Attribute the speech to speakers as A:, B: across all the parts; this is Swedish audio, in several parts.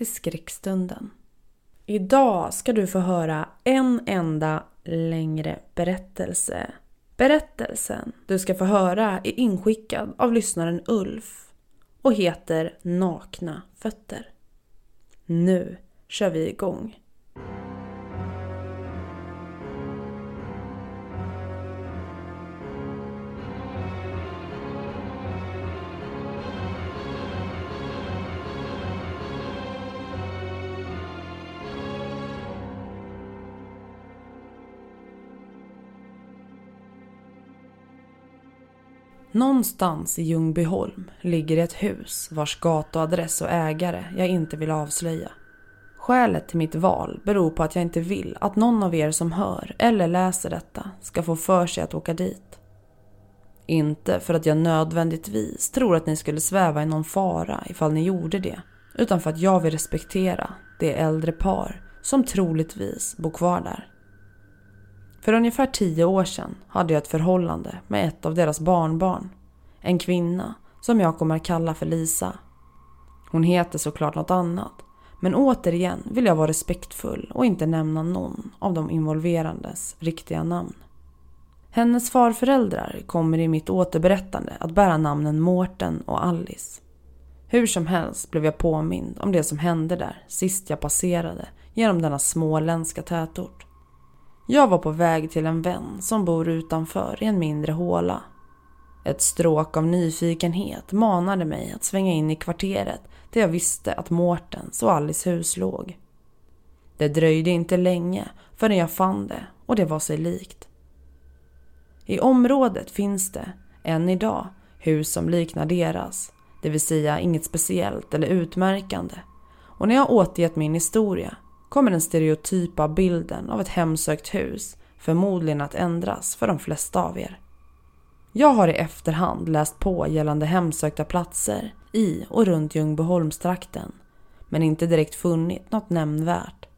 A: till Skräckstunden. Idag ska du få höra en enda längre berättelse. Berättelsen du ska få höra är inskickad av lyssnaren Ulf och heter Nakna fötter. Nu kör vi igång. Någonstans i Ljungbyholm ligger ett hus vars gatuadress och ägare jag inte vill avslöja. Skälet till mitt val beror på att jag inte vill att någon av er som hör eller läser detta ska få för sig att åka dit. Inte för att jag nödvändigtvis tror att ni skulle sväva i någon fara ifall ni gjorde det, utan för att jag vill respektera det äldre par som troligtvis bor kvar där. För ungefär tio år sedan hade jag ett förhållande med ett av deras barnbarn. En kvinna som jag kommer att kalla för Lisa. Hon heter såklart något annat. Men återigen vill jag vara respektfull och inte nämna någon av de involverandes riktiga namn. Hennes farföräldrar kommer i mitt återberättande att bära namnen Mårten och Alice. Hur som helst blev jag påmind om det som hände där sist jag passerade genom denna småländska tätort. Jag var på väg till en vän som bor utanför i en mindre håla. Ett stråk av nyfikenhet manade mig att svänga in i kvarteret där jag visste att Mårtens och Alice hus låg. Det dröjde inte länge förrän jag fann det och det var sig likt. I området finns det, än idag, hus som liknar deras, det vill säga inget speciellt eller utmärkande. Och när jag återgett min historia kommer den stereotypa bilden av ett hemsökt hus förmodligen att ändras för de flesta av er. Jag har i efterhand läst på gällande hemsökta platser i och runt Ljungbyholmstrakten men inte direkt funnit något nämnvärt.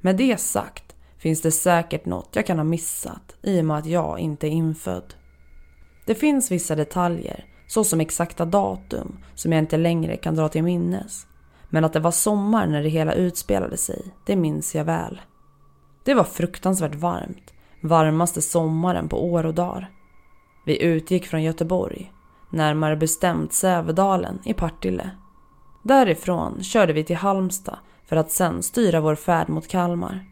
A: Med det sagt finns det säkert något jag kan ha missat i och med att jag inte är infödd. Det finns vissa detaljer, såsom exakta datum, som jag inte längre kan dra till minnes. Men att det var sommar när det hela utspelade sig, det minns jag väl. Det var fruktansvärt varmt. Varmaste sommaren på år och dagar. Vi utgick från Göteborg, närmare bestämt Sävedalen i Partille. Därifrån körde vi till Halmstad för att sen styra vår färd mot Kalmar.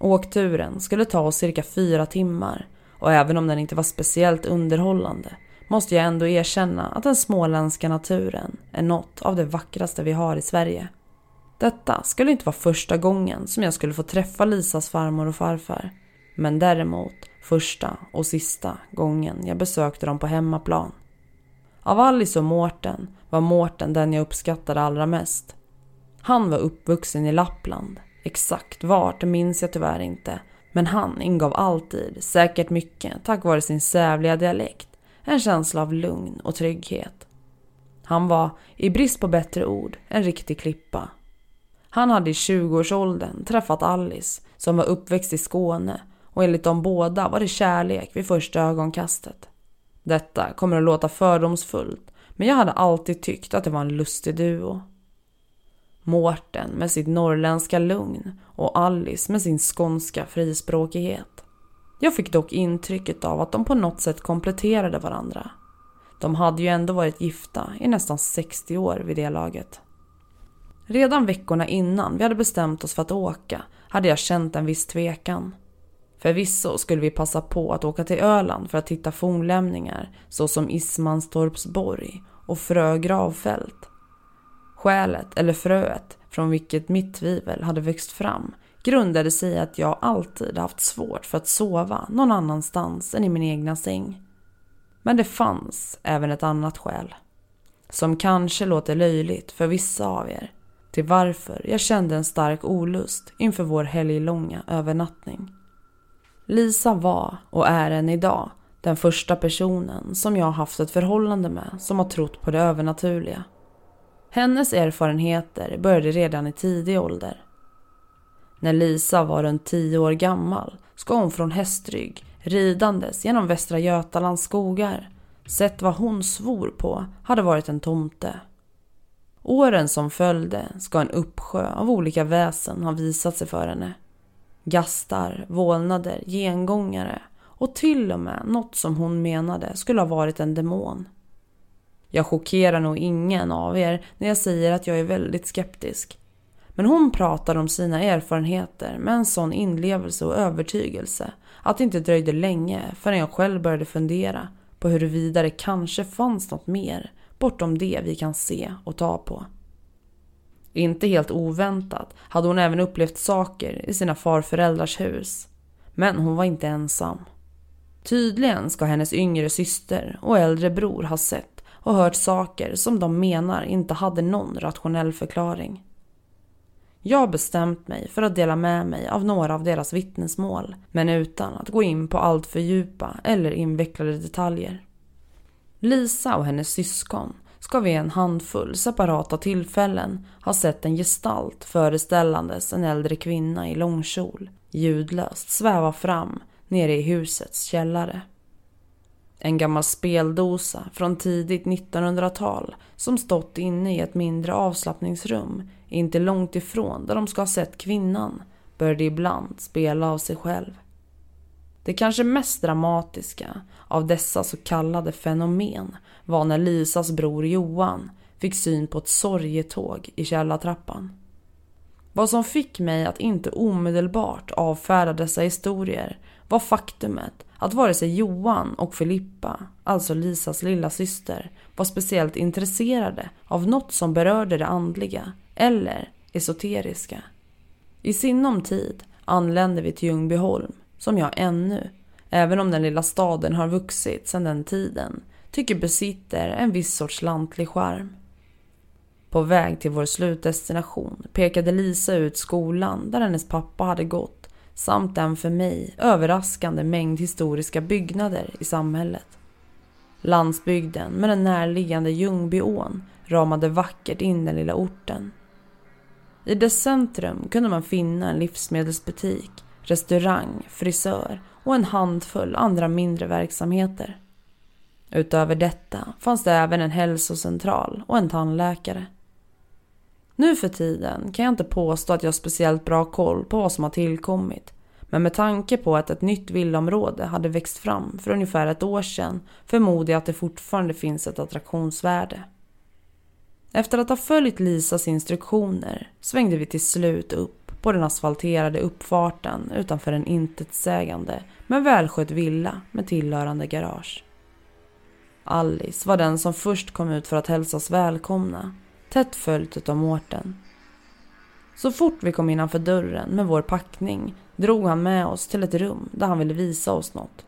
A: Åkturen skulle ta oss cirka fyra timmar och även om den inte var speciellt underhållande måste jag ändå erkänna att den småländska naturen är något av det vackraste vi har i Sverige. Detta skulle inte vara första gången som jag skulle få träffa Lisas farmor och farfar. Men däremot första och sista gången jag besökte dem på hemmaplan. Av Alice och Mårten var Mårten den jag uppskattade allra mest. Han var uppvuxen i Lappland. Exakt vart minns jag tyvärr inte. Men han ingav alltid, säkert mycket tack vare sin sävliga dialekt, en känsla av lugn och trygghet. Han var, i brist på bättre ord, en riktig klippa. Han hade i 20-årsåldern träffat Alice som var uppväxt i Skåne och enligt dem båda var det kärlek vid första ögonkastet. Detta kommer att låta fördomsfullt men jag hade alltid tyckt att det var en lustig duo. Mårten med sitt norrländska lugn och Alice med sin skånska frispråkighet. Jag fick dock intrycket av att de på något sätt kompletterade varandra. De hade ju ändå varit gifta i nästan 60 år vid det laget. Redan veckorna innan vi hade bestämt oss för att åka hade jag känt en viss tvekan. Förvisso skulle vi passa på att åka till Öland för att hitta fornlämningar såsom Ismanstorps borg och Frö gravfält. Skälet, eller fröet, från vilket mitt tvivel hade växt fram grundade sig i att jag alltid haft svårt för att sova någon annanstans än i min egna säng. Men det fanns även ett annat skäl. Som kanske låter löjligt för vissa av er. Till varför jag kände en stark olust inför vår helglånga övernattning. Lisa var, och är än idag, den första personen som jag haft ett förhållande med som har trott på det övernaturliga. Hennes erfarenheter började redan i tidig ålder. När Lisa var runt tio år gammal ska hon från Hästrygg ridandes genom Västra Götalands skogar sett vad hon svor på hade varit en tomte. Åren som följde ska en uppsjö av olika väsen ha visat sig för henne. Gastar, vålnader, gengångare och till och med något som hon menade skulle ha varit en demon. Jag chockerar nog ingen av er när jag säger att jag är väldigt skeptisk. Men hon pratar om sina erfarenheter med en sån inlevelse och övertygelse att det inte dröjde länge förrän jag själv började fundera på huruvida det kanske fanns något mer bortom det vi kan se och ta på. Inte helt oväntat hade hon även upplevt saker i sina farföräldrars hus. Men hon var inte ensam. Tydligen ska hennes yngre syster och äldre bror ha sett och hört saker som de menar inte hade någon rationell förklaring. Jag har bestämt mig för att dela med mig av några av deras vittnesmål, men utan att gå in på allt för djupa eller invecklade detaljer. Lisa och hennes syskon ska vid en handfull separata tillfällen ha sett en gestalt föreställandes en äldre kvinna i långkjol ljudlöst sväva fram nere i husets källare. En gammal speldosa från tidigt 1900-tal som stått inne i ett mindre avslappningsrum inte långt ifrån där de ska ha sett kvinnan började ibland spela av sig själv. Det kanske mest dramatiska av dessa så kallade fenomen var när Lisas bror Johan fick syn på ett sorgetåg i källartrappan. Vad som fick mig att inte omedelbart avfärda dessa historier var faktumet att vare sig Johan och Filippa, alltså Lisas lilla syster, var speciellt intresserade av något som berörde det andliga eller esoteriska. I sinom tid anlände vi till Ljungbyholm, som jag ännu, även om den lilla staden har vuxit sedan den tiden, tycker besitter en viss sorts lantlig charm. På väg till vår slutdestination pekade Lisa ut skolan där hennes pappa hade gått samt den för mig överraskande mängd historiska byggnader i samhället. Landsbygden med den närliggande Ljungbyån ramade vackert in den lilla orten. I dess centrum kunde man finna en livsmedelsbutik, restaurang, frisör och en handfull andra mindre verksamheter. Utöver detta fanns det även en hälsocentral och en tandläkare. Nu för tiden kan jag inte påstå att jag har speciellt bra koll på vad som har tillkommit. Men med tanke på att ett nytt villaområde hade växt fram för ungefär ett år sedan förmodar jag att det fortfarande finns ett attraktionsvärde. Efter att ha följt Lisas instruktioner svängde vi till slut upp på den asfalterade uppfarten utanför en intetsägande men välskött villa med tillhörande garage. Alice var den som först kom ut för att hälsas välkomna, tätt följt av Mårten. Så fort vi kom innanför dörren med vår packning drog han med oss till ett rum där han ville visa oss något.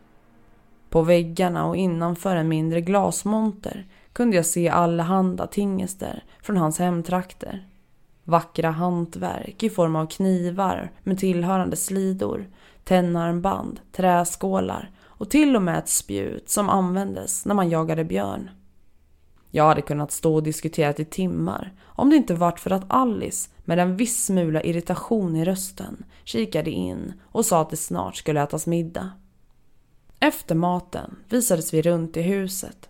A: På väggarna och innanför en mindre glasmonter kunde jag se allehanda tingester från hans hemtrakter. Vackra hantverk i form av knivar med tillhörande slidor, tennarmband, träskålar och till och med ett spjut som användes när man jagade björn. Jag hade kunnat stå och diskutera i timmar om det inte varit för att Alice med en viss smula irritation i rösten kikade in och sa att det snart skulle ätas middag. Efter maten visades vi runt i huset.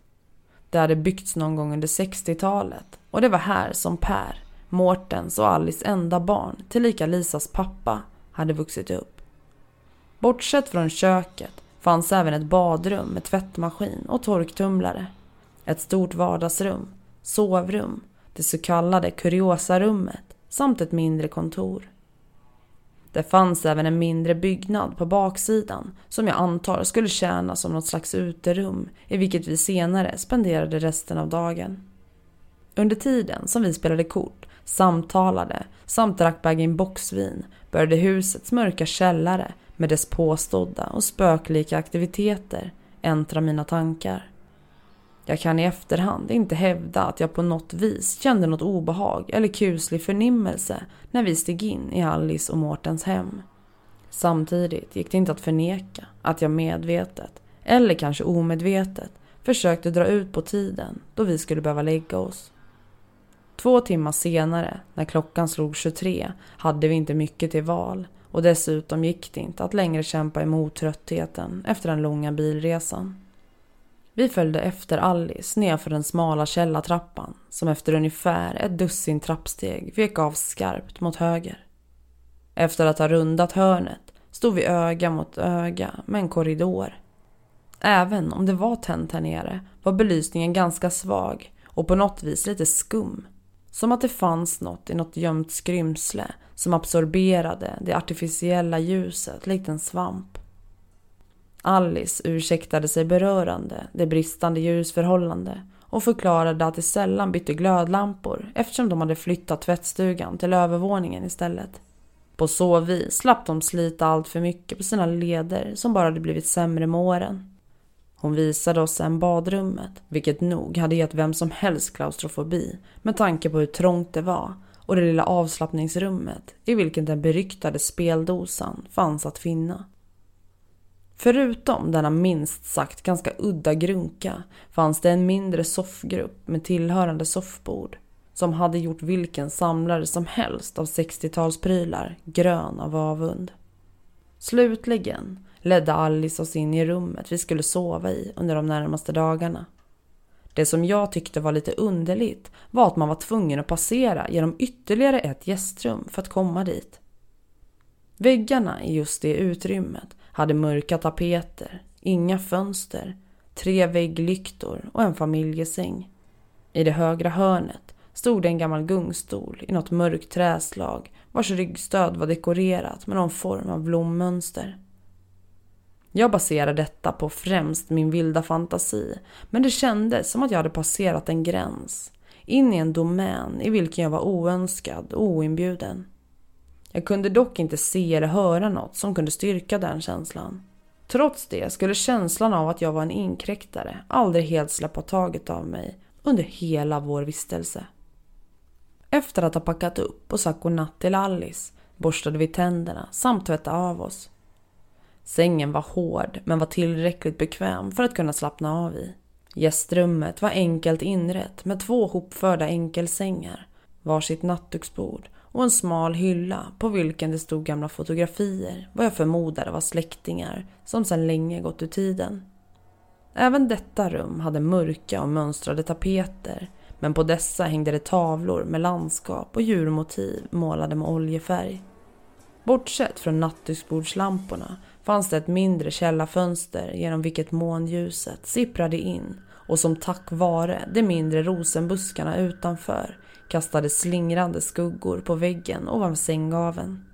A: Det hade byggts någon gång under 60-talet och det var här som Per, Mårtens och Alice enda barn, tillika Lisas pappa, hade vuxit upp. Bortsett från köket fanns även ett badrum med tvättmaskin och torktumlare. Ett stort vardagsrum, sovrum, det så kallade kuriosarummet samt ett mindre kontor. Det fanns även en mindre byggnad på baksidan som jag antar skulle tjäna som något slags uterum i vilket vi senare spenderade resten av dagen. Under tiden som vi spelade kort, samtalade samt drack bag boxvin började husets mörka källare med dess påstådda och spöklika aktiviteter äntra mina tankar. Jag kan i efterhand inte hävda att jag på något vis kände något obehag eller kuslig förnimmelse när vi steg in i Alice och Mårtens hem. Samtidigt gick det inte att förneka att jag medvetet, eller kanske omedvetet, försökte dra ut på tiden då vi skulle behöva lägga oss. Två timmar senare, när klockan slog 23, hade vi inte mycket till val och dessutom gick det inte att längre kämpa emot tröttheten efter den långa bilresan. Vi följde efter Alice nerför den smala källartrappan som efter ungefär ett dussin trappsteg vek av skarpt mot höger. Efter att ha rundat hörnet stod vi öga mot öga med en korridor. Även om det var tänt här nere var belysningen ganska svag och på något vis lite skum. Som att det fanns något i något gömt skrymsle som absorberade det artificiella ljuset likt en svamp. Alice ursäktade sig berörande det bristande ljusförhållande och förklarade att de sällan bytte glödlampor eftersom de hade flyttat tvättstugan till övervåningen istället. På så vis slapp de slita allt för mycket på sina leder som bara hade blivit sämre med åren. Hon visade oss sen badrummet, vilket nog hade gett vem som helst klaustrofobi med tanke på hur trångt det var och det lilla avslappningsrummet i vilket den beryktade speldosan fanns att finna. Förutom denna minst sagt ganska udda grunka fanns det en mindre soffgrupp med tillhörande soffbord som hade gjort vilken samlare som helst av 60-talsprylar grön av avund. Slutligen ledde Alice oss in i rummet vi skulle sova i under de närmaste dagarna. Det som jag tyckte var lite underligt var att man var tvungen att passera genom ytterligare ett gästrum för att komma dit. Väggarna i just det utrymmet hade mörka tapeter, inga fönster, tre vägglyktor och en familjesäng. I det högra hörnet stod det en gammal gungstol i något mörkt träslag vars ryggstöd var dekorerat med någon form av blommönster. Jag baserar detta på främst min vilda fantasi, men det kändes som att jag hade passerat en gräns, in i en domän i vilken jag var oönskad och oinbjuden. Jag kunde dock inte se eller höra något som kunde styrka den känslan. Trots det skulle känslan av att jag var en inkräktare aldrig helt släppa taget av mig under hela vår vistelse. Efter att ha packat upp och sagt godnatt till Alice borstade vi tänderna samt tvättade av oss. Sängen var hård men var tillräckligt bekväm för att kunna slappna av i. Gästrummet var enkelt inrett med två hopförda enkelsängar, varsitt nattduksbord och en smal hylla på vilken det stod gamla fotografier vad jag förmodade var släktingar som sedan länge gått ur tiden. Även detta rum hade mörka och mönstrade tapeter men på dessa hängde det tavlor med landskap och djurmotiv målade med oljefärg. Bortsett från nattduksbordslamporna fanns det ett mindre källarfönster genom vilket månljuset sipprade in och som tack vare de mindre rosenbuskarna utanför kastade slingrande skuggor på väggen ovanför sänggaven.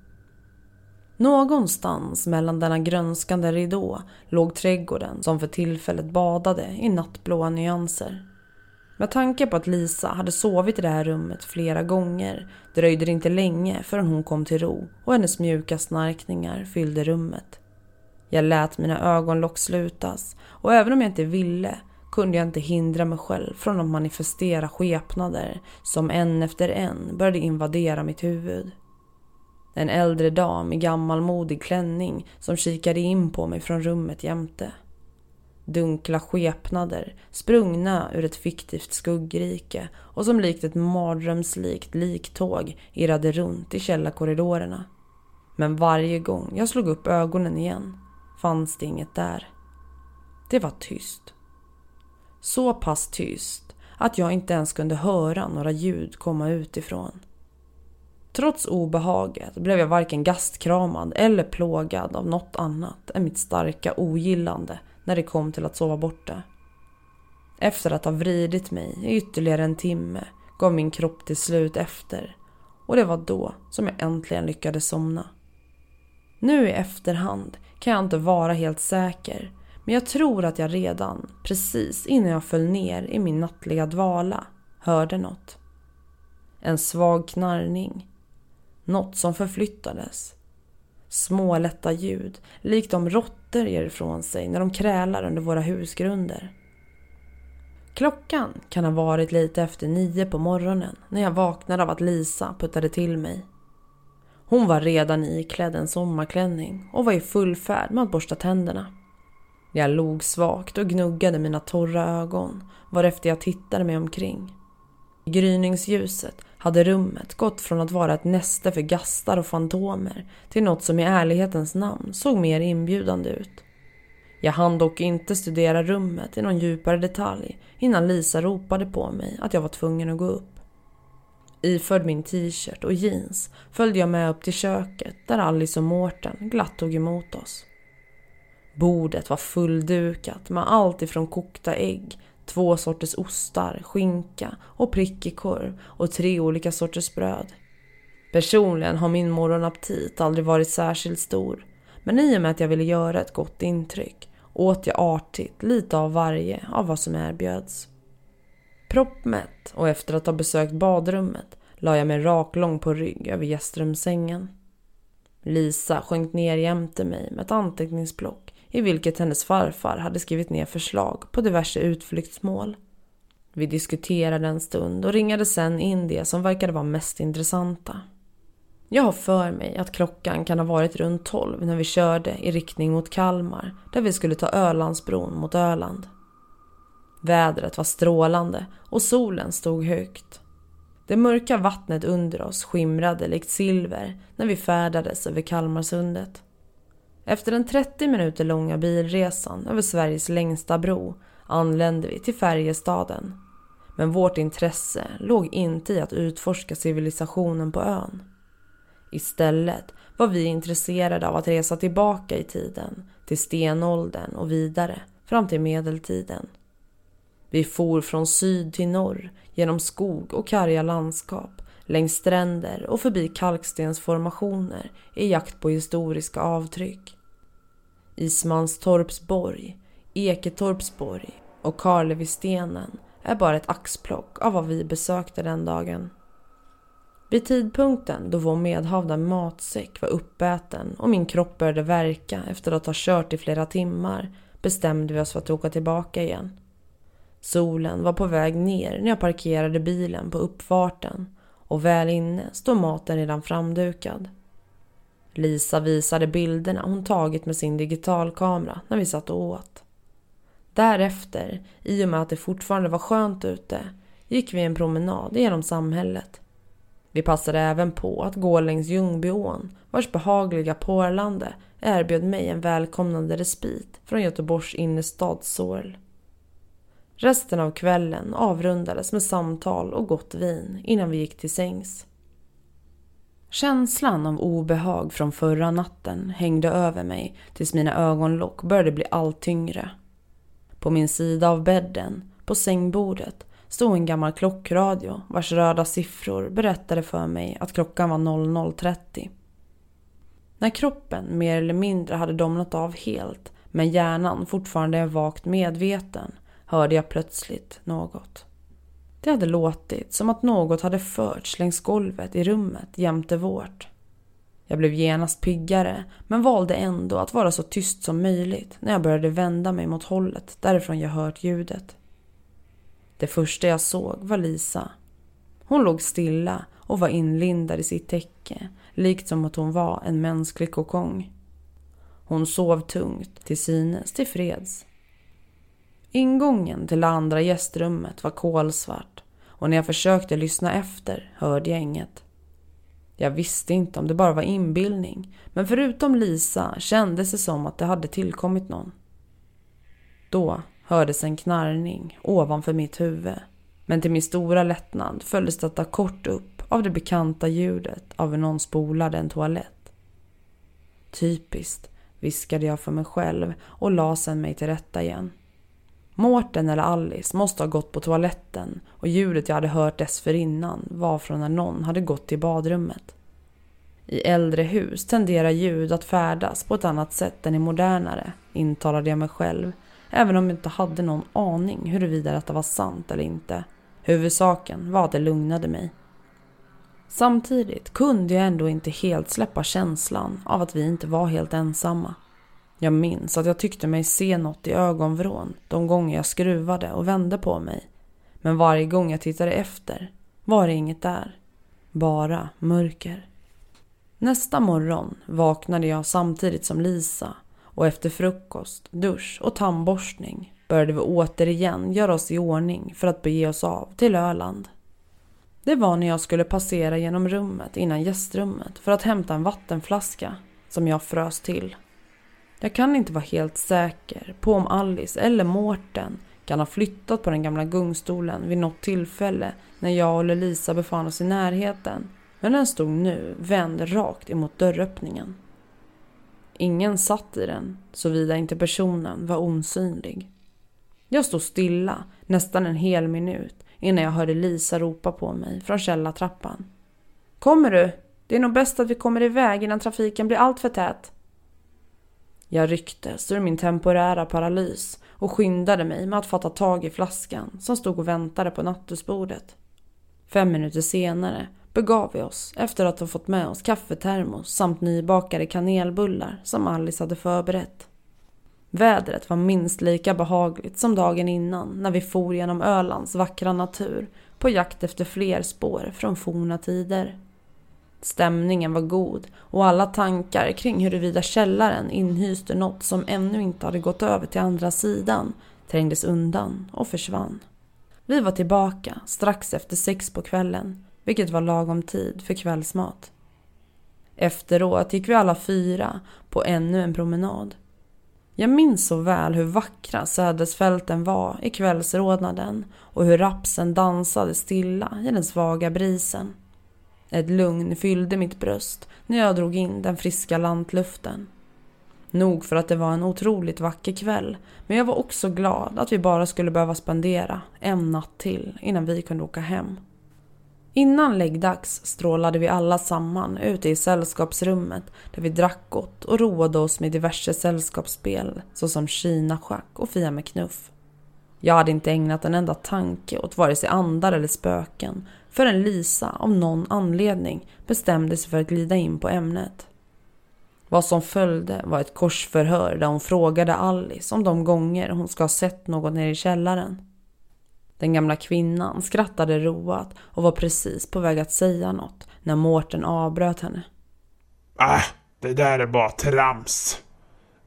A: Någonstans mellan denna grönskande ridå låg trädgården som för tillfället badade i nattblåa nyanser. Med tanke på att Lisa hade sovit i det här rummet flera gånger dröjde det inte länge förrän hon kom till ro och hennes mjuka snarkningar fyllde rummet. Jag lät mina ögonlock slutas och även om jag inte ville kunde jag inte hindra mig själv från att manifestera skepnader som en efter en började invadera mitt huvud. En äldre dam i gammalmodig klänning som kikade in på mig från rummet jämte. Dunkla skepnader sprungna ur ett fiktivt skuggrike och som likt ett mardrömslikt liktåg irrade runt i källarkorridorerna. Men varje gång jag slog upp ögonen igen fanns det inget där. Det var tyst. Så pass tyst att jag inte ens kunde höra några ljud komma utifrån. Trots obehaget blev jag varken gastkramad eller plågad av något annat än mitt starka ogillande när det kom till att sova borta. Efter att ha vridit mig i ytterligare en timme gav min kropp till slut efter och det var då som jag äntligen lyckades somna. Nu i efterhand kan jag inte vara helt säker men jag tror att jag redan, precis innan jag föll ner i min nattliga dvala, hörde något. En svag knarrning. Något som förflyttades. Små lätta ljud, likt de råttor ger ifrån sig när de krälar under våra husgrunder. Klockan kan ha varit lite efter nio på morgonen när jag vaknade av att Lisa puttade till mig. Hon var redan iklädd en sommarklänning och var i full färd med att borsta tänderna. Jag log svagt och gnuggade mina torra ögon varefter jag tittade mig omkring. I gryningsljuset hade rummet gått från att vara ett näste för gastar och fantomer till något som i ärlighetens namn såg mer inbjudande ut. Jag hann dock inte studera rummet i någon djupare detalj innan Lisa ropade på mig att jag var tvungen att gå upp. Iförd min t-shirt och jeans följde jag med upp till köket där Alice och Mårten glatt tog emot oss. Bordet var fulldukat med allt ifrån kokta ägg, två sorters ostar, skinka och prickig korv och tre olika sorters bröd. Personligen har min morgonaptit aldrig varit särskilt stor men i och med att jag ville göra ett gott intryck åt jag artigt lite av varje av vad som erbjöds. Proppmätt och efter att ha besökt badrummet la jag mig raklång på rygg över gästrumssängen. Lisa sjönk ner jämte mig med ett anteckningsblock i vilket hennes farfar hade skrivit ner förslag på diverse utflyktsmål. Vi diskuterade en stund och ringade sen in det som verkade vara mest intressanta. Jag har för mig att klockan kan ha varit runt 12 när vi körde i riktning mot Kalmar där vi skulle ta Ölandsbron mot Öland. Vädret var strålande och solen stod högt. Det mörka vattnet under oss skimrade likt silver när vi färdades över Kalmarsundet. Efter den 30 minuter långa bilresan över Sveriges längsta bro anlände vi till Färjestaden. Men vårt intresse låg inte i att utforska civilisationen på ön. Istället var vi intresserade av att resa tillbaka i tiden, till stenåldern och vidare, fram till medeltiden. Vi for från syd till norr, genom skog och karga landskap, längs stränder och förbi kalkstensformationer i jakt på historiska avtryck. Ismanstorps borg, Eketorps borg och Karlevistenen är bara ett axplock av vad vi besökte den dagen. Vid tidpunkten då vår medhavda matsäck var uppäten och min kropp började verka efter att ha kört i flera timmar bestämde vi oss för att åka tillbaka igen. Solen var på väg ner när jag parkerade bilen på uppfarten och väl inne stod maten redan framdukad. Lisa visade bilderna hon tagit med sin digitalkamera när vi satt och åt. Därefter, i och med att det fortfarande var skönt ute, gick vi en promenad genom samhället. Vi passade även på att gå längs Ljungbyån vars behagliga porlande erbjöd mig en välkomnande respit från Göteborgs innerstads sorl. Resten av kvällen avrundades med samtal och gott vin innan vi gick till sängs. Känslan av obehag från förra natten hängde över mig tills mina ögonlock började bli allt tyngre. På min sida av bädden, på sängbordet, stod en gammal klockradio vars röda siffror berättade för mig att klockan var 00.30. När kroppen mer eller mindre hade domnat av helt men hjärnan fortfarande är vagt medveten hörde jag plötsligt något. Det hade låtit som att något hade förts längs golvet i rummet jämte vårt. Jag blev genast piggare men valde ändå att vara så tyst som möjligt när jag började vända mig mot hållet därifrån jag hört ljudet. Det första jag såg var Lisa. Hon låg stilla och var inlindad i sitt täcke, likt som att hon var en mänsklig kokong. Hon sov tungt, till synes tillfreds. Ingången till det andra gästrummet var kolsvart och när jag försökte lyssna efter hörde jag inget. Jag visste inte om det bara var inbildning men förutom Lisa kändes det som att det hade tillkommit någon. Då hördes en knarrning ovanför mitt huvud men till min stora lättnad följdes detta kort upp av det bekanta ljudet av hur någon spolade en toalett. Typiskt, viskade jag för mig själv och la sen mig till rätta igen. Mårten eller Alice måste ha gått på toaletten och ljudet jag hade hört dessförinnan var från när någon hade gått till badrummet. I äldre hus tenderar ljud att färdas på ett annat sätt än i modernare, intalade jag mig själv, även om jag inte hade någon aning huruvida detta var sant eller inte. Huvudsaken var att det lugnade mig. Samtidigt kunde jag ändå inte helt släppa känslan av att vi inte var helt ensamma. Jag minns att jag tyckte mig se något i ögonvrån de gånger jag skruvade och vände på mig. Men varje gång jag tittade efter var det inget där. Bara mörker. Nästa morgon vaknade jag samtidigt som Lisa och efter frukost, dusch och tandborstning började vi återigen göra oss i ordning för att bege oss av till Öland. Det var när jag skulle passera genom rummet innan gästrummet för att hämta en vattenflaska som jag frös till. Jag kan inte vara helt säker på om Alice eller Mårten kan ha flyttat på den gamla gungstolen vid något tillfälle när jag och Lisa befann oss i närheten. Men den stod nu vänd rakt emot dörröppningen. Ingen satt i den, såvida inte personen var osynlig. Jag stod stilla nästan en hel minut innan jag hörde Lisa ropa på mig från källartrappan. Kommer du? Det är nog bäst att vi kommer iväg innan trafiken blir alltför tät. Jag rycktes ur min temporära paralys och skyndade mig med att fatta tag i flaskan som stod och väntade på nattduksbordet. Fem minuter senare begav vi oss efter att ha fått med oss kaffetermos samt nybakade kanelbullar som Alice hade förberett. Vädret var minst lika behagligt som dagen innan när vi for genom Ölands vackra natur på jakt efter fler spår från forna tider. Stämningen var god och alla tankar kring huruvida källaren inhyste något som ännu inte hade gått över till andra sidan trängdes undan och försvann. Vi var tillbaka strax efter sex på kvällen, vilket var lagom tid för kvällsmat. Efteråt gick vi alla fyra på ännu en promenad. Jag minns så väl hur vackra sädesfälten var i kvällsrodnaden och hur rapsen dansade stilla i den svaga brisen. Ett lugn fyllde mitt bröst när jag drog in den friska lantluften. Nog för att det var en otroligt vacker kväll, men jag var också glad att vi bara skulle behöva spendera en natt till innan vi kunde åka hem. Innan läggdags strålade vi alla samman ute i sällskapsrummet där vi drack gott och roade oss med diverse sällskapsspel såsom Kina-schack och Fia med knuff. Jag hade inte ägnat en enda tanke åt vare sig andar eller spöken förrän Lisa av någon anledning bestämde sig för att glida in på ämnet. Vad som följde var ett korsförhör där hon frågade Alice om de gånger hon ska ha sett något nere i källaren. Den gamla kvinnan skrattade roat och var precis på väg att säga något när Mårten avbröt henne.
B: Äh, det där är bara trams.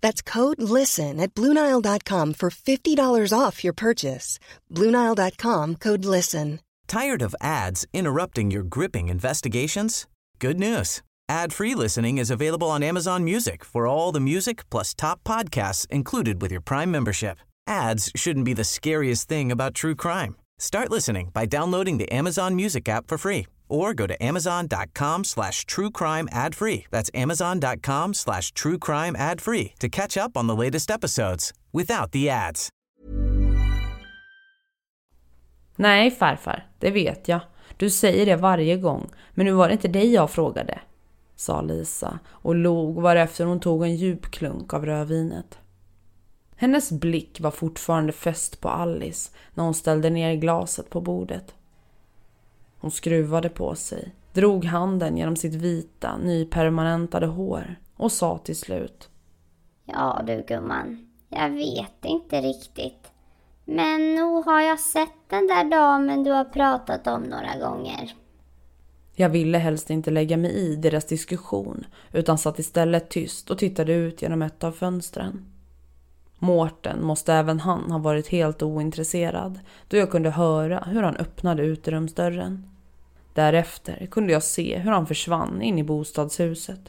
C: That's code LISTEN at Bluenile.com for $50 off your purchase. Bluenile.com code LISTEN.
D: Tired of ads interrupting your gripping investigations? Good news. Ad-free listening is available on Amazon Music for all the music plus top podcasts included with your Prime membership. Ads shouldn't be the scariest thing about true crime. Start listening by downloading the Amazon Music app for free or go to amazon.com slash true crime ad free. That's amazon.com slash true crime ad free to catch up on the latest episodes without the ads.
A: Nej farfar, det vet jag. Du säger det varje gång, men nu var det inte dig jag frågade, sa Lisa och log varefter hon tog en djup klunk av rödvinet. Hennes blick var fortfarande fäst på Alice när hon ställde ner glaset på bordet. Hon skruvade på sig, drog handen genom sitt vita, nypermanentade hår och sa till slut.
E: Ja du gumman, jag vet inte riktigt. Men nog har jag sett den där damen du har pratat om några gånger.
A: Jag ville helst inte lägga mig i deras diskussion utan satt istället tyst och tittade ut genom ett av fönstren. Mårten måste även han ha varit helt ointresserad då jag kunde höra hur han öppnade uterumsdörren. Därefter kunde jag se hur han försvann in i bostadshuset.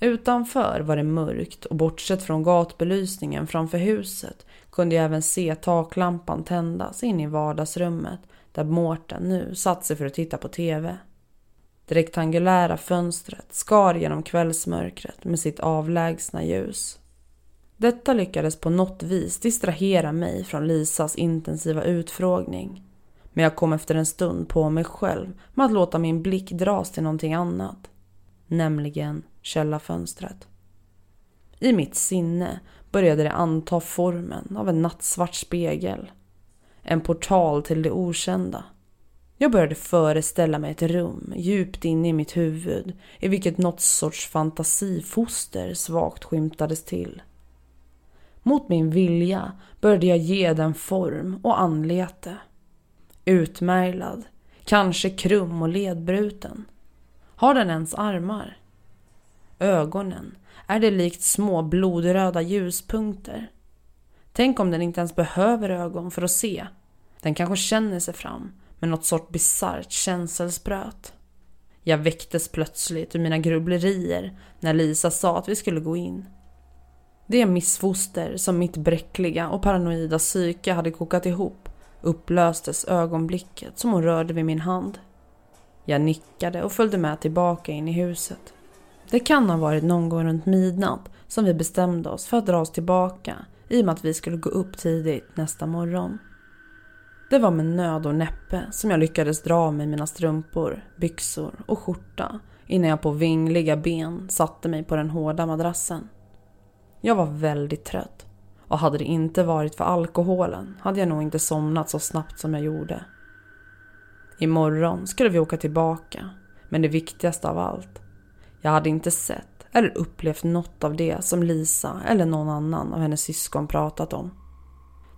A: Utanför var det mörkt och bortsett från gatbelysningen framför huset kunde jag även se taklampan tändas in i vardagsrummet där Mårten nu satt sig för att titta på TV. Det rektangulära fönstret skar genom kvällsmörkret med sitt avlägsna ljus. Detta lyckades på något vis distrahera mig från Lisas intensiva utfrågning. Men jag kom efter en stund på mig själv med att låta min blick dras till någonting annat. Nämligen källarfönstret. I mitt sinne började det anta formen av en nattsvart spegel. En portal till det okända. Jag började föreställa mig ett rum djupt inne i mitt huvud i vilket något sorts fantasifoster svagt skymtades till. Mot min vilja började jag ge den form och anlete. Utmärglad, kanske krum och ledbruten. Har den ens armar? Ögonen, är det likt små blodröda ljuspunkter? Tänk om den inte ens behöver ögon för att se. Den kanske känner sig fram med något sorts bisarrt känselspröt. Jag väcktes plötsligt ur mina grubblerier när Lisa sa att vi skulle gå in. Det missfoster som mitt bräckliga och paranoida psyke hade kokat ihop upplöstes ögonblicket som hon rörde vid min hand. Jag nickade och följde med tillbaka in i huset. Det kan ha varit någon gång runt midnatt som vi bestämde oss för att dra oss tillbaka i och med att vi skulle gå upp tidigt nästa morgon. Det var med nöd och näppe som jag lyckades dra av mig mina strumpor, byxor och skjorta innan jag på vingliga ben satte mig på den hårda madrassen. Jag var väldigt trött och hade det inte varit för alkoholen hade jag nog inte somnat så snabbt som jag gjorde. Imorgon skulle vi åka tillbaka, men det viktigaste av allt. Jag hade inte sett eller upplevt något av det som Lisa eller någon annan av hennes syskon pratat om.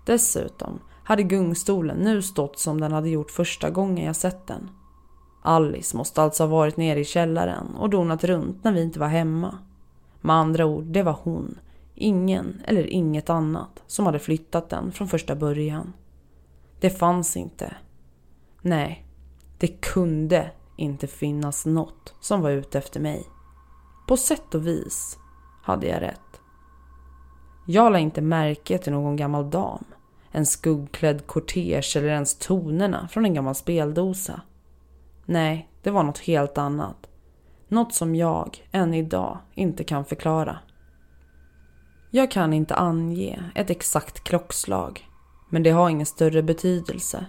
A: Dessutom hade gungstolen nu stått som den hade gjort första gången jag sett den. Alice måste alltså ha varit nere i källaren och donat runt när vi inte var hemma. Med andra ord, det var hon Ingen eller inget annat som hade flyttat den från första början. Det fanns inte. Nej, det kunde inte finnas något som var ute efter mig. På sätt och vis hade jag rätt. Jag la inte märke till någon gammal dam, en skuggklädd kortege eller ens tonerna från en gammal speldosa. Nej, det var något helt annat. Något som jag än idag inte kan förklara. Jag kan inte ange ett exakt klockslag, men det har ingen större betydelse.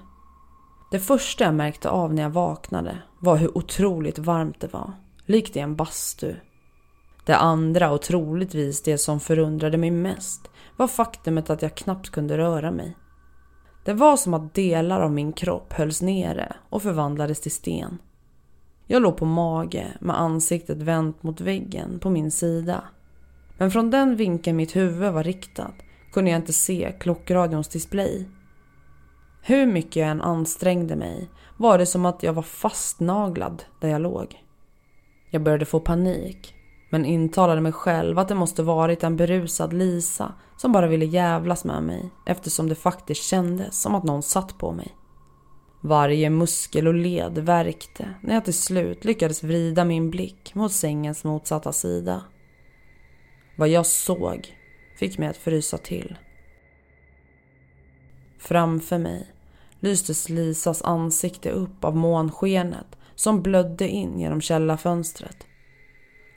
A: Det första jag märkte av när jag vaknade var hur otroligt varmt det var, likt i en bastu. Det andra och troligtvis det som förundrade mig mest var faktumet att jag knappt kunde röra mig. Det var som att delar av min kropp hölls nere och förvandlades till sten. Jag låg på mage med ansiktet vänt mot väggen på min sida men från den vinkeln mitt huvud var riktat kunde jag inte se klockradions display. Hur mycket jag än ansträngde mig var det som att jag var fastnaglad där jag låg. Jag började få panik men intalade mig själv att det måste varit en berusad Lisa som bara ville jävlas med mig eftersom det faktiskt kändes som att någon satt på mig. Varje muskel och led värkte när jag till slut lyckades vrida min blick mot sängens motsatta sida. Vad jag såg fick mig att frysa till. Framför mig lystes Lisas ansikte upp av månskenet som blödde in genom källarfönstret.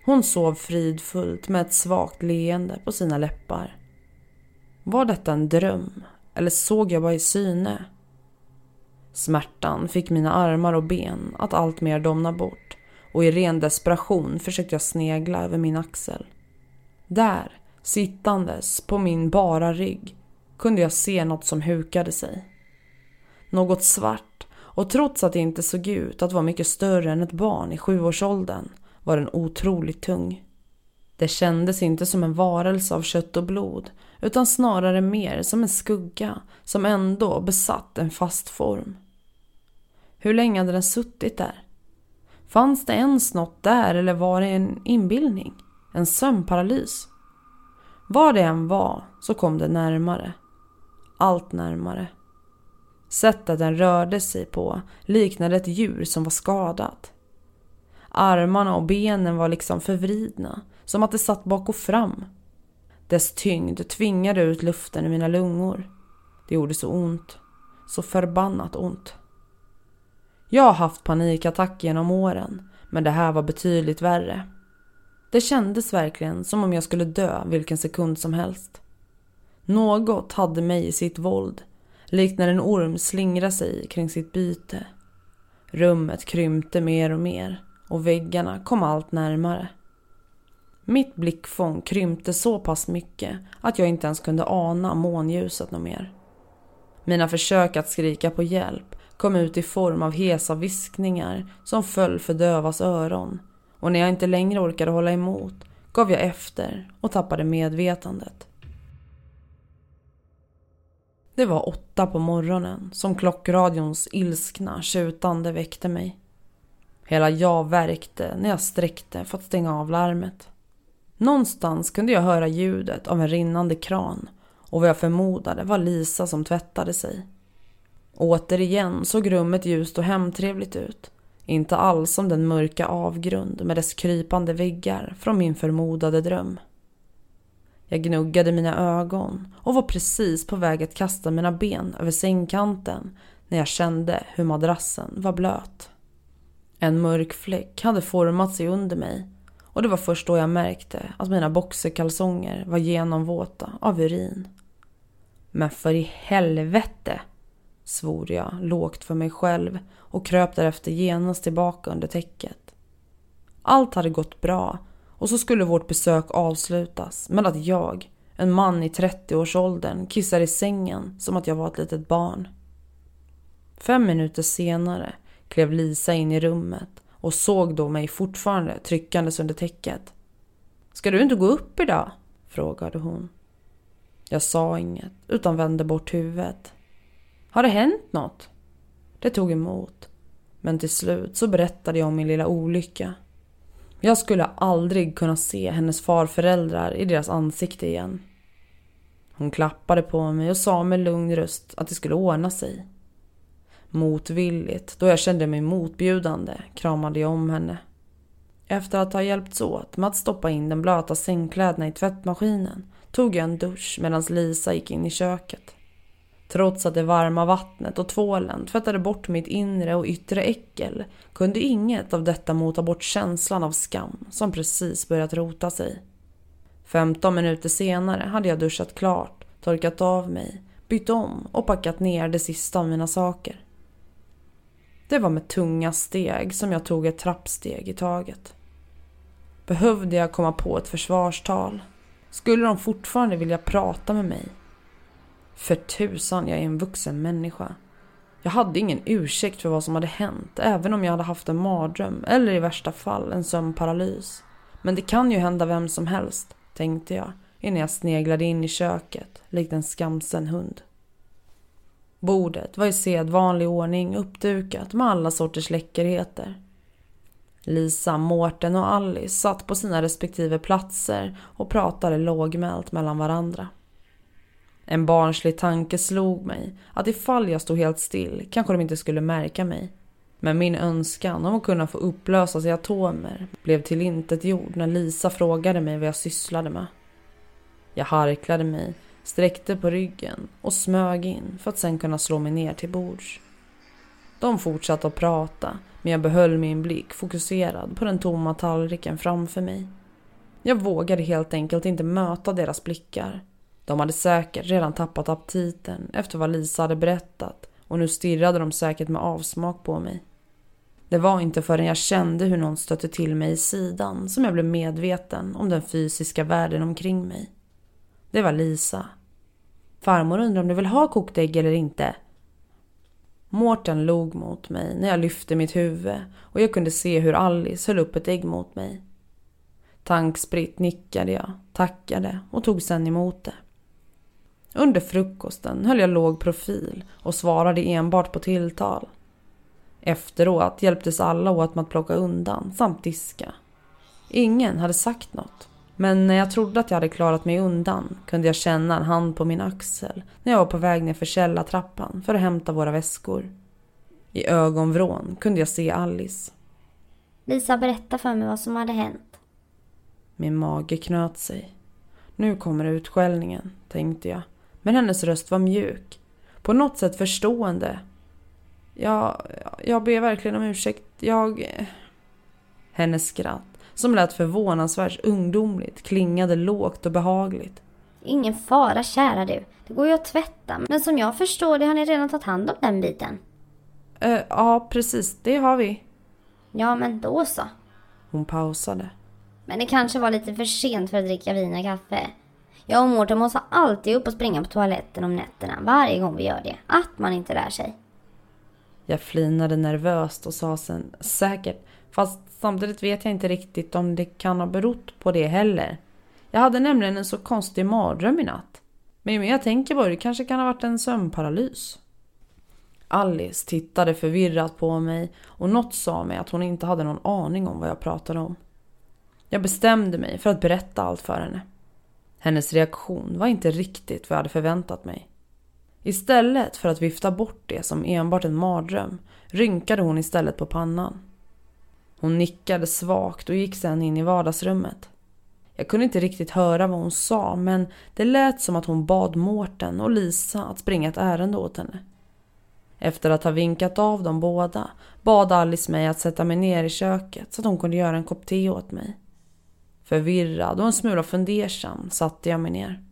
A: Hon sov fridfullt med ett svagt leende på sina läppar. Var detta en dröm eller såg jag bara i syne? Smärtan fick mina armar och ben att alltmer domna bort och i ren desperation försökte jag snegla över min axel. Där, sittandes på min bara rygg, kunde jag se något som hukade sig. Något svart och trots att det inte såg ut att vara mycket större än ett barn i sjuårsåldern var den otroligt tung. Det kändes inte som en varelse av kött och blod utan snarare mer som en skugga som ändå besatt en fast form. Hur länge hade den suttit där? Fanns det ens något där eller var det en inbildning? En sömnparalys? Var det än var så kom det närmare. Allt närmare. Sättet den rörde sig på liknade ett djur som var skadat. Armarna och benen var liksom förvridna, som att det satt bak och fram. Dess tyngd tvingade ut luften i mina lungor. Det gjorde så ont. Så förbannat ont. Jag har haft panikattack genom åren, men det här var betydligt värre. Det kändes verkligen som om jag skulle dö vilken sekund som helst. Något hade mig i sitt våld, likt när en orm slingrar sig kring sitt byte. Rummet krympte mer och mer och väggarna kom allt närmare. Mitt blickfång krympte så pass mycket att jag inte ens kunde ana månljuset något mer. Mina försök att skrika på hjälp kom ut i form av hesa viskningar som föll för dövas öron och när jag inte längre orkade hålla emot gav jag efter och tappade medvetandet. Det var åtta på morgonen som klockradions ilskna tjutande väckte mig. Hela jag värkte när jag sträckte för att stänga av larmet. Någonstans kunde jag höra ljudet av en rinnande kran och vad jag förmodade var Lisa som tvättade sig. Återigen såg rummet ljust och hemtrevligt ut. Inte alls som den mörka avgrund med dess krypande väggar från min förmodade dröm. Jag gnuggade mina ögon och var precis på väg att kasta mina ben över sängkanten när jag kände hur madrassen var blöt. En mörk fläck hade format sig under mig och det var först då jag märkte att mina boxerkalsonger var genomvåta av urin. Men för i helvete! svor jag lågt för mig själv och kröp därefter genast tillbaka under täcket. Allt hade gått bra och så skulle vårt besök avslutas med att jag, en man i 30-årsåldern, kissar i sängen som att jag var ett litet barn. Fem minuter senare klev Lisa in i rummet och såg då mig fortfarande tryckandes under täcket. Ska du inte gå upp idag? frågade hon. Jag sa inget utan vände bort huvudet. Har det hänt något? Det tog emot. Men till slut så berättade jag om min lilla olycka. Jag skulle aldrig kunna se hennes farföräldrar i deras ansikte igen. Hon klappade på mig och sa med lugn röst att det skulle ordna sig. Motvilligt, då jag kände mig motbjudande, kramade jag om henne. Efter att ha hjälpts åt med att stoppa in den blöta sängkläderna i tvättmaskinen tog jag en dusch medan Lisa gick in i köket. Trots att det varma vattnet och tvålen tvättade bort mitt inre och yttre äckel kunde inget av detta mota bort känslan av skam som precis börjat rota sig. 15 minuter senare hade jag duschat klart, torkat av mig, bytt om och packat ner det sista av mina saker. Det var med tunga steg som jag tog ett trappsteg i taget. Behövde jag komma på ett försvarstal? Skulle de fortfarande vilja prata med mig? För tusan, jag är en vuxen människa. Jag hade ingen ursäkt för vad som hade hänt, även om jag hade haft en mardröm eller i värsta fall en sömnparalys. Men det kan ju hända vem som helst, tänkte jag innan jag sneglade in i köket likt en skamsen hund. Bordet var i sedvanlig ordning uppdukat med alla sorters läckerheter. Lisa, Mårten och Alice satt på sina respektive platser och pratade lågmält mellan varandra. En barnslig tanke slog mig att ifall jag stod helt still kanske de inte skulle märka mig. Men min önskan om att kunna få upplösas i atomer blev till intet jord när Lisa frågade mig vad jag sysslade med. Jag harklade mig, sträckte på ryggen och smög in för att sen kunna slå mig ner till bords. De fortsatte att prata men jag behöll min blick fokuserad på den tomma tallriken framför mig. Jag vågade helt enkelt inte möta deras blickar de hade säkert redan tappat aptiten efter vad Lisa hade berättat och nu stirrade de säkert med avsmak på mig. Det var inte förrän jag kände hur någon stötte till mig i sidan som jag blev medveten om den fysiska världen omkring mig. Det var Lisa. Farmor undrar om du vill ha kokt ägg eller inte? Mårten log mot mig när jag lyfte mitt huvud och jag kunde se hur Alice höll upp ett ägg mot mig. Tankspritt nickade jag, tackade och tog sen emot det. Under frukosten höll jag låg profil och svarade enbart på tilltal. Efteråt hjälptes alla åt med att plocka undan samt diska. Ingen hade sagt något. Men när jag trodde att jag hade klarat mig undan kunde jag känna en hand på min axel när jag var på väg ner för källartrappan för att hämta våra väskor. I ögonvrån kunde jag se Alice.
E: Lisa, berätta för mig vad som hade hänt.
A: Min mage knöt sig. Nu kommer utskällningen, tänkte jag. Men hennes röst var mjuk. På något sätt förstående. Jag, jag ber verkligen om ursäkt. Jag... Hennes skratt, som lät förvånansvärt ungdomligt, klingade lågt och behagligt.
E: Ingen fara, kära du. Det går ju att tvätta. Men som jag förstår det har ni redan tagit hand om den biten.
A: Uh, ja, precis. Det har vi.
E: Ja, men då så.
A: Hon pausade.
E: Men det kanske var lite för sent för att dricka vin och kaffe. Jag och Mårten måste alltid upp och springa på toaletten om nätterna varje gång vi gör det. Att man inte lär sig.
A: Jag flinade nervöst och sa sen säkert. Fast samtidigt vet jag inte riktigt om det kan ha berott på det heller. Jag hade nämligen en så konstig mardröm i natt. Men ju mer jag tänker på det kanske kan ha varit en sömnparalys. Alice tittade förvirrat på mig och något sa mig att hon inte hade någon aning om vad jag pratade om. Jag bestämde mig för att berätta allt för henne. Hennes reaktion var inte riktigt vad jag hade förväntat mig. Istället för att vifta bort det som enbart en mardröm rynkade hon istället på pannan. Hon nickade svagt och gick sedan in i vardagsrummet. Jag kunde inte riktigt höra vad hon sa men det lät som att hon bad Mårten och Lisa att springa ett ärende åt henne. Efter att ha vinkat av dem båda bad Alice mig att sätta mig ner i köket så att hon kunde göra en kopp te åt mig. Förvirrad och en smula fundersam satte jag mig ner.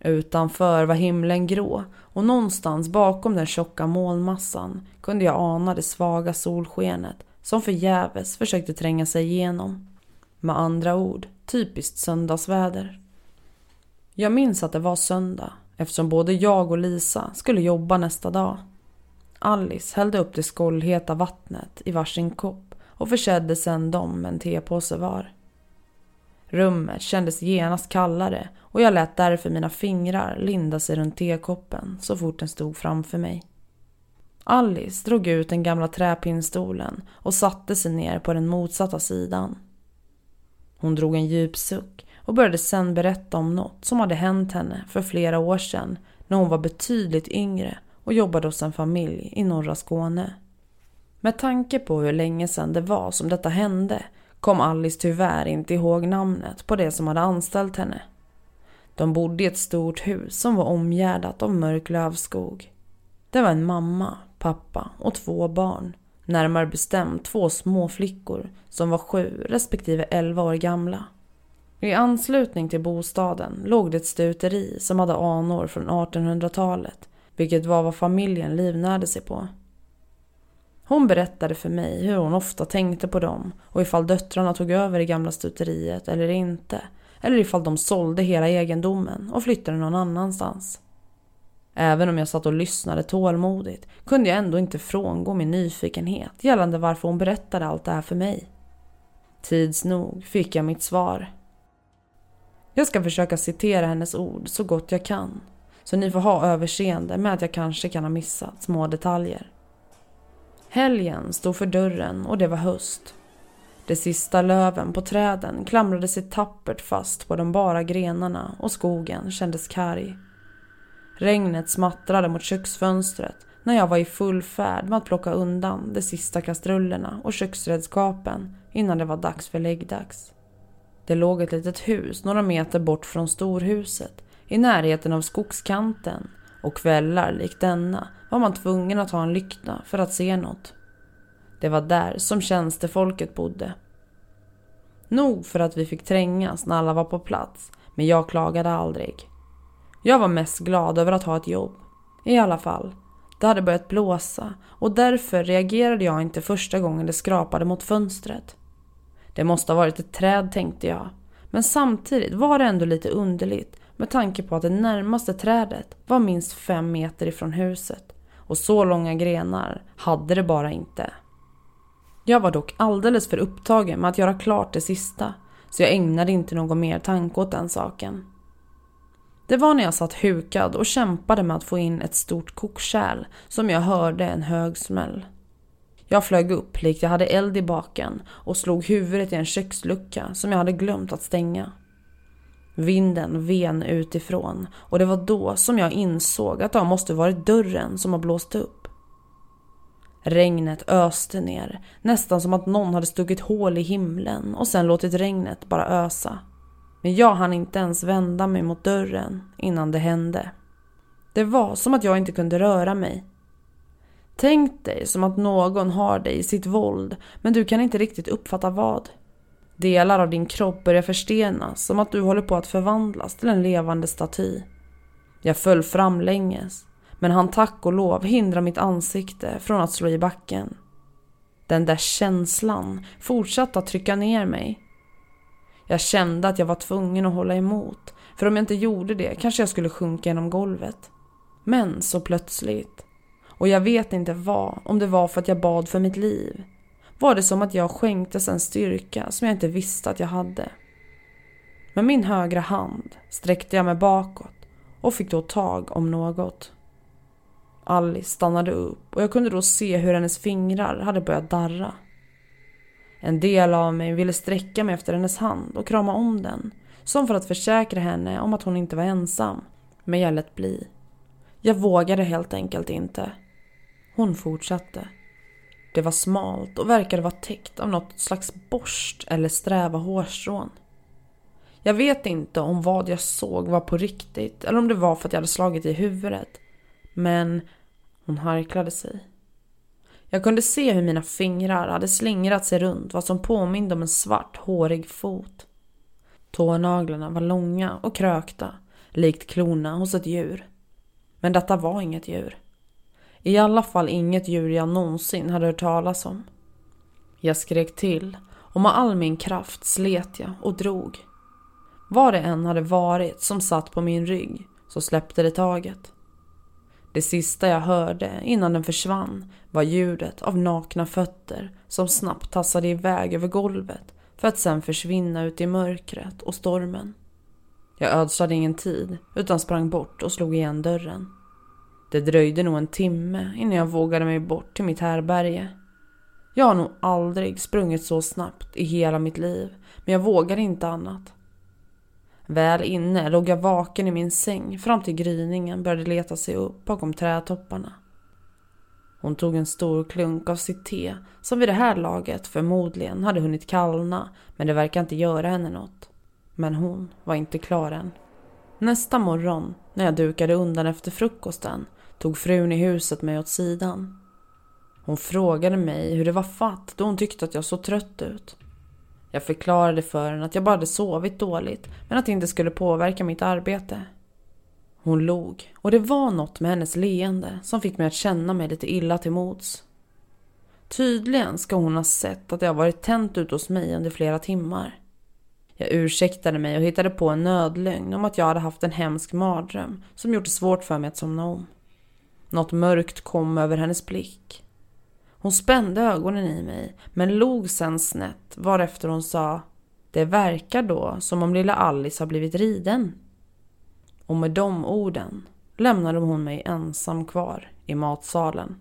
A: Utanför var himlen grå och någonstans bakom den tjocka molnmassan kunde jag ana det svaga solskenet som förgäves försökte tränga sig igenom. Med andra ord, typiskt söndagsväder. Jag minns att det var söndag eftersom både jag och Lisa skulle jobba nästa dag. Alice hällde upp det skållheta vattnet i varsin kopp och försedde sedan dem med en tepåse var. Rummet kändes genast kallare och jag lät därför mina fingrar linda sig runt tekoppen så fort den stod framför mig. Alice drog ut den gamla träpinnstolen och satte sig ner på den motsatta sidan. Hon drog en djup suck och började sen berätta om något som hade hänt henne för flera år sedan när hon var betydligt yngre och jobbade hos en familj i norra Skåne. Med tanke på hur länge sedan det var som detta hände kom Alice tyvärr inte ihåg namnet på det som hade anställt henne. De bodde i ett stort hus som var omgärdat av mörk lövskog. Det var en mamma, pappa och två barn. Närmare bestämt två små flickor som var sju respektive elva år gamla. I anslutning till bostaden låg det ett stuteri som hade anor från 1800-talet, vilket var vad familjen livnärde sig på. Hon berättade för mig hur hon ofta tänkte på dem och ifall döttrarna tog över det gamla stuteriet eller inte. Eller ifall de sålde hela egendomen och flyttade någon annanstans. Även om jag satt och lyssnade tålmodigt kunde jag ändå inte frångå min nyfikenhet gällande varför hon berättade allt det här för mig. Tids nog fick jag mitt svar. Jag ska försöka citera hennes ord så gott jag kan. Så ni får ha överseende med att jag kanske kan ha missat små detaljer. Helgen stod för dörren och det var höst. De sista löven på träden klamrade sig tappert fast på de bara grenarna och skogen kändes karg. Regnet smattrade mot köksfönstret när jag var i full färd med att plocka undan de sista kastrullerna och köksredskapen innan det var dags för läggdags. Det låg ett litet hus några meter bort från storhuset i närheten av skogskanten och kvällar likt denna var man tvungen att ha en lykta för att se något. Det var där som tjänstefolket bodde. Nog för att vi fick trängas när alla var på plats, men jag klagade aldrig. Jag var mest glad över att ha ett jobb. I alla fall, det hade börjat blåsa och därför reagerade jag inte första gången det skrapade mot fönstret. Det måste ha varit ett träd tänkte jag, men samtidigt var det ändå lite underligt med tanke på att det närmaste trädet var minst fem meter ifrån huset och så långa grenar hade det bara inte. Jag var dock alldeles för upptagen med att göra klart det sista så jag ägnade inte någon mer tanke åt den saken. Det var när jag satt hukad och kämpade med att få in ett stort kokkärl som jag hörde en hög smäll. Jag flög upp likt jag hade eld i baken och slog huvudet i en kökslucka som jag hade glömt att stänga. Vinden ven utifrån och det var då som jag insåg att det måste varit dörren som har blåst upp. Regnet öste ner, nästan som att någon hade stuckit hål i himlen och sen låtit regnet bara ösa. Men jag hann inte ens vända mig mot dörren innan det hände. Det var som att jag inte kunde röra mig. Tänk dig som att någon har dig i sitt våld men du kan inte riktigt uppfatta vad. Delar av din kropp börjar förstenas som att du håller på att förvandlas till en levande staty. Jag föll framlänges men han tack och lov hindra mitt ansikte från att slå i backen. Den där känslan fortsatte att trycka ner mig. Jag kände att jag var tvungen att hålla emot, för om jag inte gjorde det kanske jag skulle sjunka genom golvet. Men så plötsligt, och jag vet inte vad, om det var för att jag bad för mitt liv, var det som att jag skänktes en styrka som jag inte visste att jag hade. Med min högra hand sträckte jag mig bakåt och fick då tag om något. Alice stannade upp och jag kunde då se hur hennes fingrar hade börjat darra. En del av mig ville sträcka mig efter hennes hand och krama om den, som för att försäkra henne om att hon inte var ensam. Men jag lät bli. Jag vågade helt enkelt inte. Hon fortsatte. Det var smalt och verkade vara täckt av något slags borst eller sträva hårstrån. Jag vet inte om vad jag såg var på riktigt eller om det var för att jag hade slagit i huvudet. Men hon harklade sig. Jag kunde se hur mina fingrar hade slingrat sig runt vad som påminde om en svart hårig fot. Tånaglarna var långa och krökta, likt klorna hos ett djur. Men detta var inget djur. I alla fall inget djur jag någonsin hade hört talas om. Jag skrek till och med all min kraft slet jag och drog. Vad det än hade varit som satt på min rygg så släppte det taget. Det sista jag hörde innan den försvann var ljudet av nakna fötter som snabbt tassade iväg över golvet för att sen försvinna ut i mörkret och stormen. Jag ödslade ingen tid utan sprang bort och slog igen dörren. Det dröjde nog en timme innan jag vågade mig bort till mitt härberge. Jag har nog aldrig sprungit så snabbt i hela mitt liv, men jag vågade inte annat. Väl inne låg jag vaken i min säng fram till gryningen började leta sig upp bakom trädtopparna. Hon tog en stor klunk av sitt te som vid det här laget förmodligen hade hunnit kallna men det verkar inte göra henne något. Men hon var inte klar än. Nästa morgon när jag dukade undan efter frukosten tog frun i huset mig åt sidan. Hon frågade mig hur det var fatt då hon tyckte att jag såg trött ut. Jag förklarade för henne att jag bara hade sovit dåligt men att det inte skulle påverka mitt arbete. Hon log och det var något med hennes leende som fick mig att känna mig lite illa till mods. Tydligen ska hon ha sett att jag varit tänt ute hos mig under flera timmar. Jag ursäktade mig och hittade på en nödlögn om att jag hade haft en hemsk mardröm som gjort det svårt för mig att somna om. Något mörkt kom över hennes blick hon spände ögonen i mig men log sen snett varefter hon sa Det verkar då som om lilla Alice har blivit riden. Och med de orden lämnade hon mig ensam kvar i matsalen.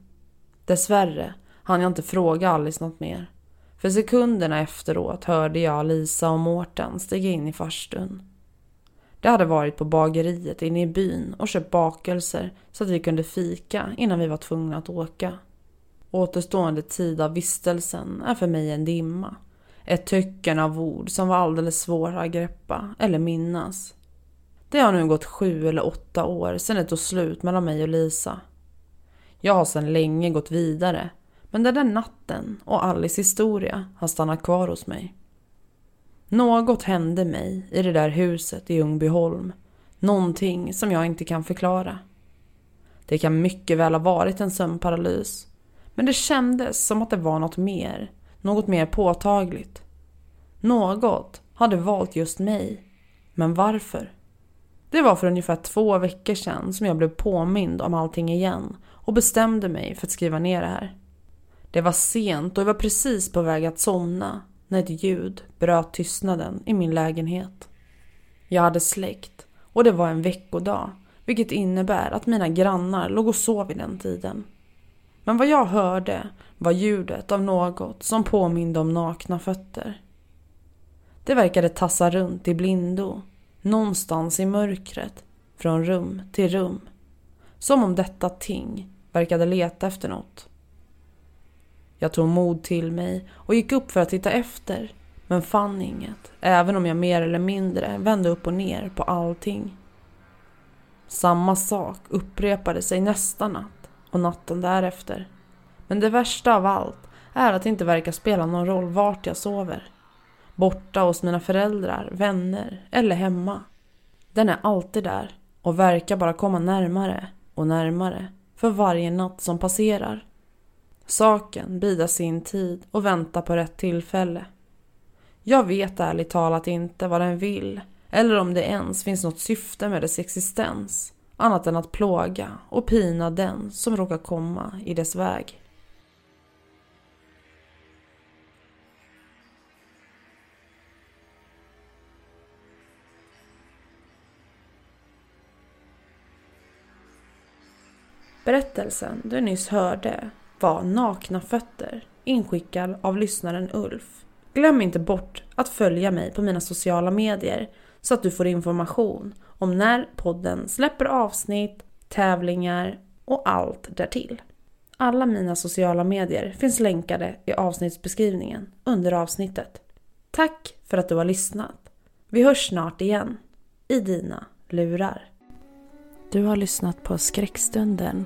A: Dessvärre hann jag inte fråga Alice något mer. För sekunderna efteråt hörde jag Lisa och Mårten stiga in i farstun. De hade varit på bageriet inne i byn och köpt bakelser så att vi kunde fika innan vi var tvungna att åka. Återstående tid av vistelsen är för mig en dimma. Ett töcken av ord som var alldeles svåra att greppa eller minnas. Det har nu gått sju eller åtta år sedan det tog slut mellan mig och Lisa. Jag har sedan länge gått vidare men den där natten och Alice historia har stannat kvar hos mig. Något hände mig i det där huset i Ljungbyholm. Någonting som jag inte kan förklara. Det kan mycket väl ha varit en sömnparalys men det kändes som att det var något mer. Något mer påtagligt. Något hade valt just mig. Men varför? Det var för ungefär två veckor sedan som jag blev påmind om allting igen och bestämde mig för att skriva ner det här. Det var sent och jag var precis på väg att somna när ett ljud bröt tystnaden i min lägenhet. Jag hade släckt och det var en veckodag vilket innebär att mina grannar låg och sov vid den tiden. Men vad jag hörde var ljudet av något som påminde om nakna fötter. Det verkade tassa runt i blindo. Någonstans i mörkret, från rum till rum. Som om detta ting verkade leta efter något. Jag tog mod till mig och gick upp för att titta efter, men fann inget, även om jag mer eller mindre vände upp och ner på allting. Samma sak upprepade sig nästa natt och natten därefter. Men det värsta av allt är att det inte verkar spela någon roll vart jag sover. Borta hos mina föräldrar, vänner eller hemma. Den är alltid där och verkar bara komma närmare och närmare för varje natt som passerar. Saken bidar sin tid och väntar på rätt tillfälle. Jag vet ärligt talat inte vad den vill eller om det ens finns något syfte med dess existens annat än att plåga och pina den som råkar komma i dess väg. Berättelsen du nyss hörde var Nakna fötter inskickad av lyssnaren Ulf. Glöm inte bort att följa mig på mina sociala medier så att du får information om när podden släpper avsnitt, tävlingar och allt därtill. Alla mina sociala medier finns länkade i avsnittsbeskrivningen under avsnittet. Tack för att du har lyssnat. Vi hörs snart igen i dina lurar. Du har lyssnat på Skräckstunden.